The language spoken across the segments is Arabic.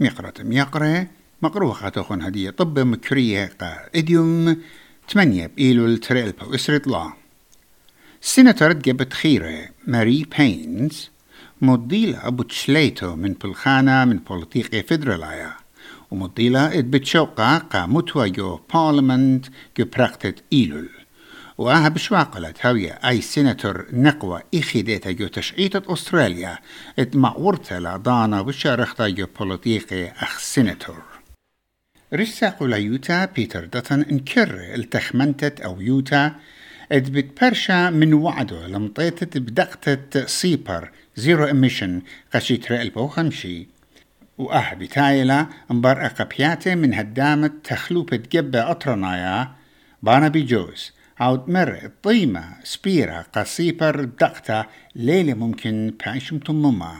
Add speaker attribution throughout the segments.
Speaker 1: ميقرة ميقرة مقروة خاتوخون هدية طب مكرية قا إديوم تمانية بإيلول تريلبا وإسرت لا. سيناتور جبت خيرة ماري بينز مضيلة بوتشليتو من بلخانة من بوليتيقي فيدرالايا ومضيلة اتبتشوقة قا متوى جو بارلمنت جو إيلول. وآها بشواقلت هاوية. أي سيناتور نقوى إخيديتا جو تشعيطة أستراليا. ات معورتا لعضانا بشارختا جو بوليتيقي أخ سيناتور. رساق يوتا بيتر داتن انكر التخمنتت أو يوتا. اد بتبرشا من وعده لمطيتت بدقتة سيبر زيرو إميشن قشيت رقلبو خمشي. واه بتايلا مبار أقبياتي من هدامة تخلوبة جبة أطرنايا. بانا بيجوز عود مر الطيمة سبيرا قصيبر دقتا ليلة ممكن بعيشم تمما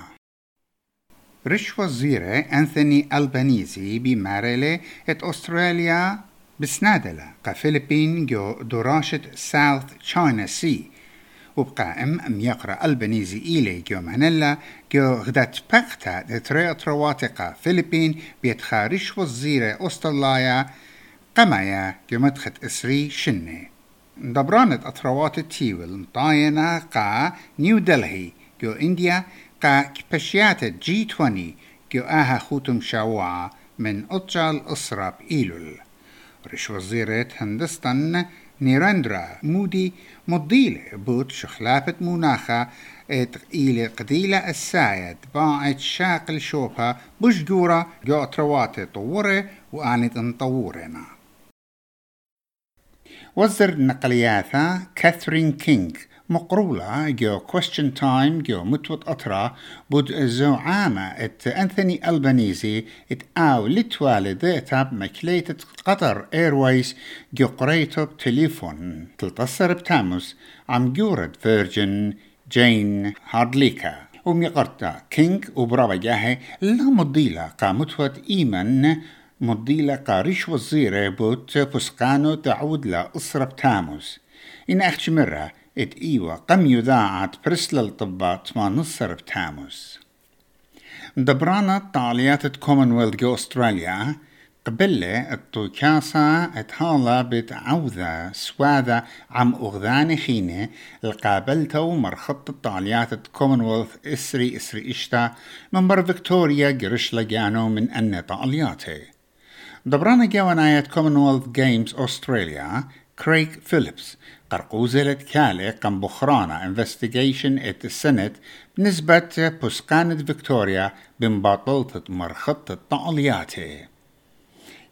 Speaker 1: رش وزيرة أنثوني ألبانيزي بماريلي إت أستراليا بسنادلة قا فيلبين جو دراشة ساوث تشاينا سي. وبقائم أم يقرأ ألبانيزي إيلي جو مانيلا جو غدات بقتا تري أترواتقا فيلبين بيتخارش وزيرة أستراليا قمايا جو مدخت إسري شني دبرانت أطروات التيول مطاينة قا نيو دلهي جو إنديا قا كبشيات جي 20 جو آها خوتم شاوعة من أطجال أسراب إيلول رش وزيرة هندستان نيرندرا مودي مضيلة بوت شخلافة مناخة إلى قديلة السايد باعت شاقل شوبها بش جورا جو أطروات طورة وآنت انطورنا وزر نقلياتا كاثرين كينغ. مقرولة جو question time جو متوت أطرا بود زعامة إت أنثوني ألبانيزي إت آو لتوالد تاب مكليتة قطر إيرويز جو قريتو بتليفون تلتصر بتاموس عم جورد فيرجن جين هاردليكا وميقرتا كينج وبرابا جاهي لا مضيلة قامتوت إيمن مضيلة قاريش وزيرة بوت فسقانو تعود لا أسرب تاموس. إن أختش مرة إت إيوة قم يذاعت برسل الطبات ما نصر بتاموس دبرانا طاليات كومنولث جو أستراليا قبلة الطوكاسة إتهالا بتعوذة سواذا عم أغذاني خينة القابلتو مرخط الطاليات كومنولث إسري إسري إشتا من بر فيكتوريا قرش لجانو من أن طالياتي دبرانا جوانايات كومنولث جيمز أستراليا كريغ فيليبس قرقوزلة كالي قم بخرانا انفستيجيشن ات السنت بنسبة بسقانة فيكتوريا بمباطلة مرخط الطالياتي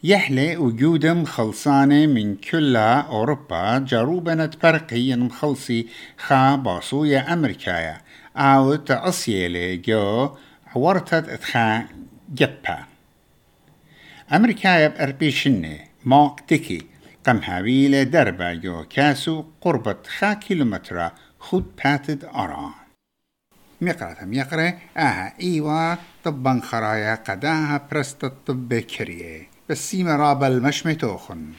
Speaker 1: يحلي وجودم خلصانة من كل أوروبا جاروبنة برقي مخلصي خا باصوية أمريكايا أو تأصيلي جو حورتت اتخا جبا أمريكايا بأربيشني ماك تيكي قم هاويلة دربا جو كاسو قربة خا كيلومترا خود باتد أرا مقرة مقرة آها إيوا طبا خرايا قداها برست الطب كريه بس سيما رابل مش متوخن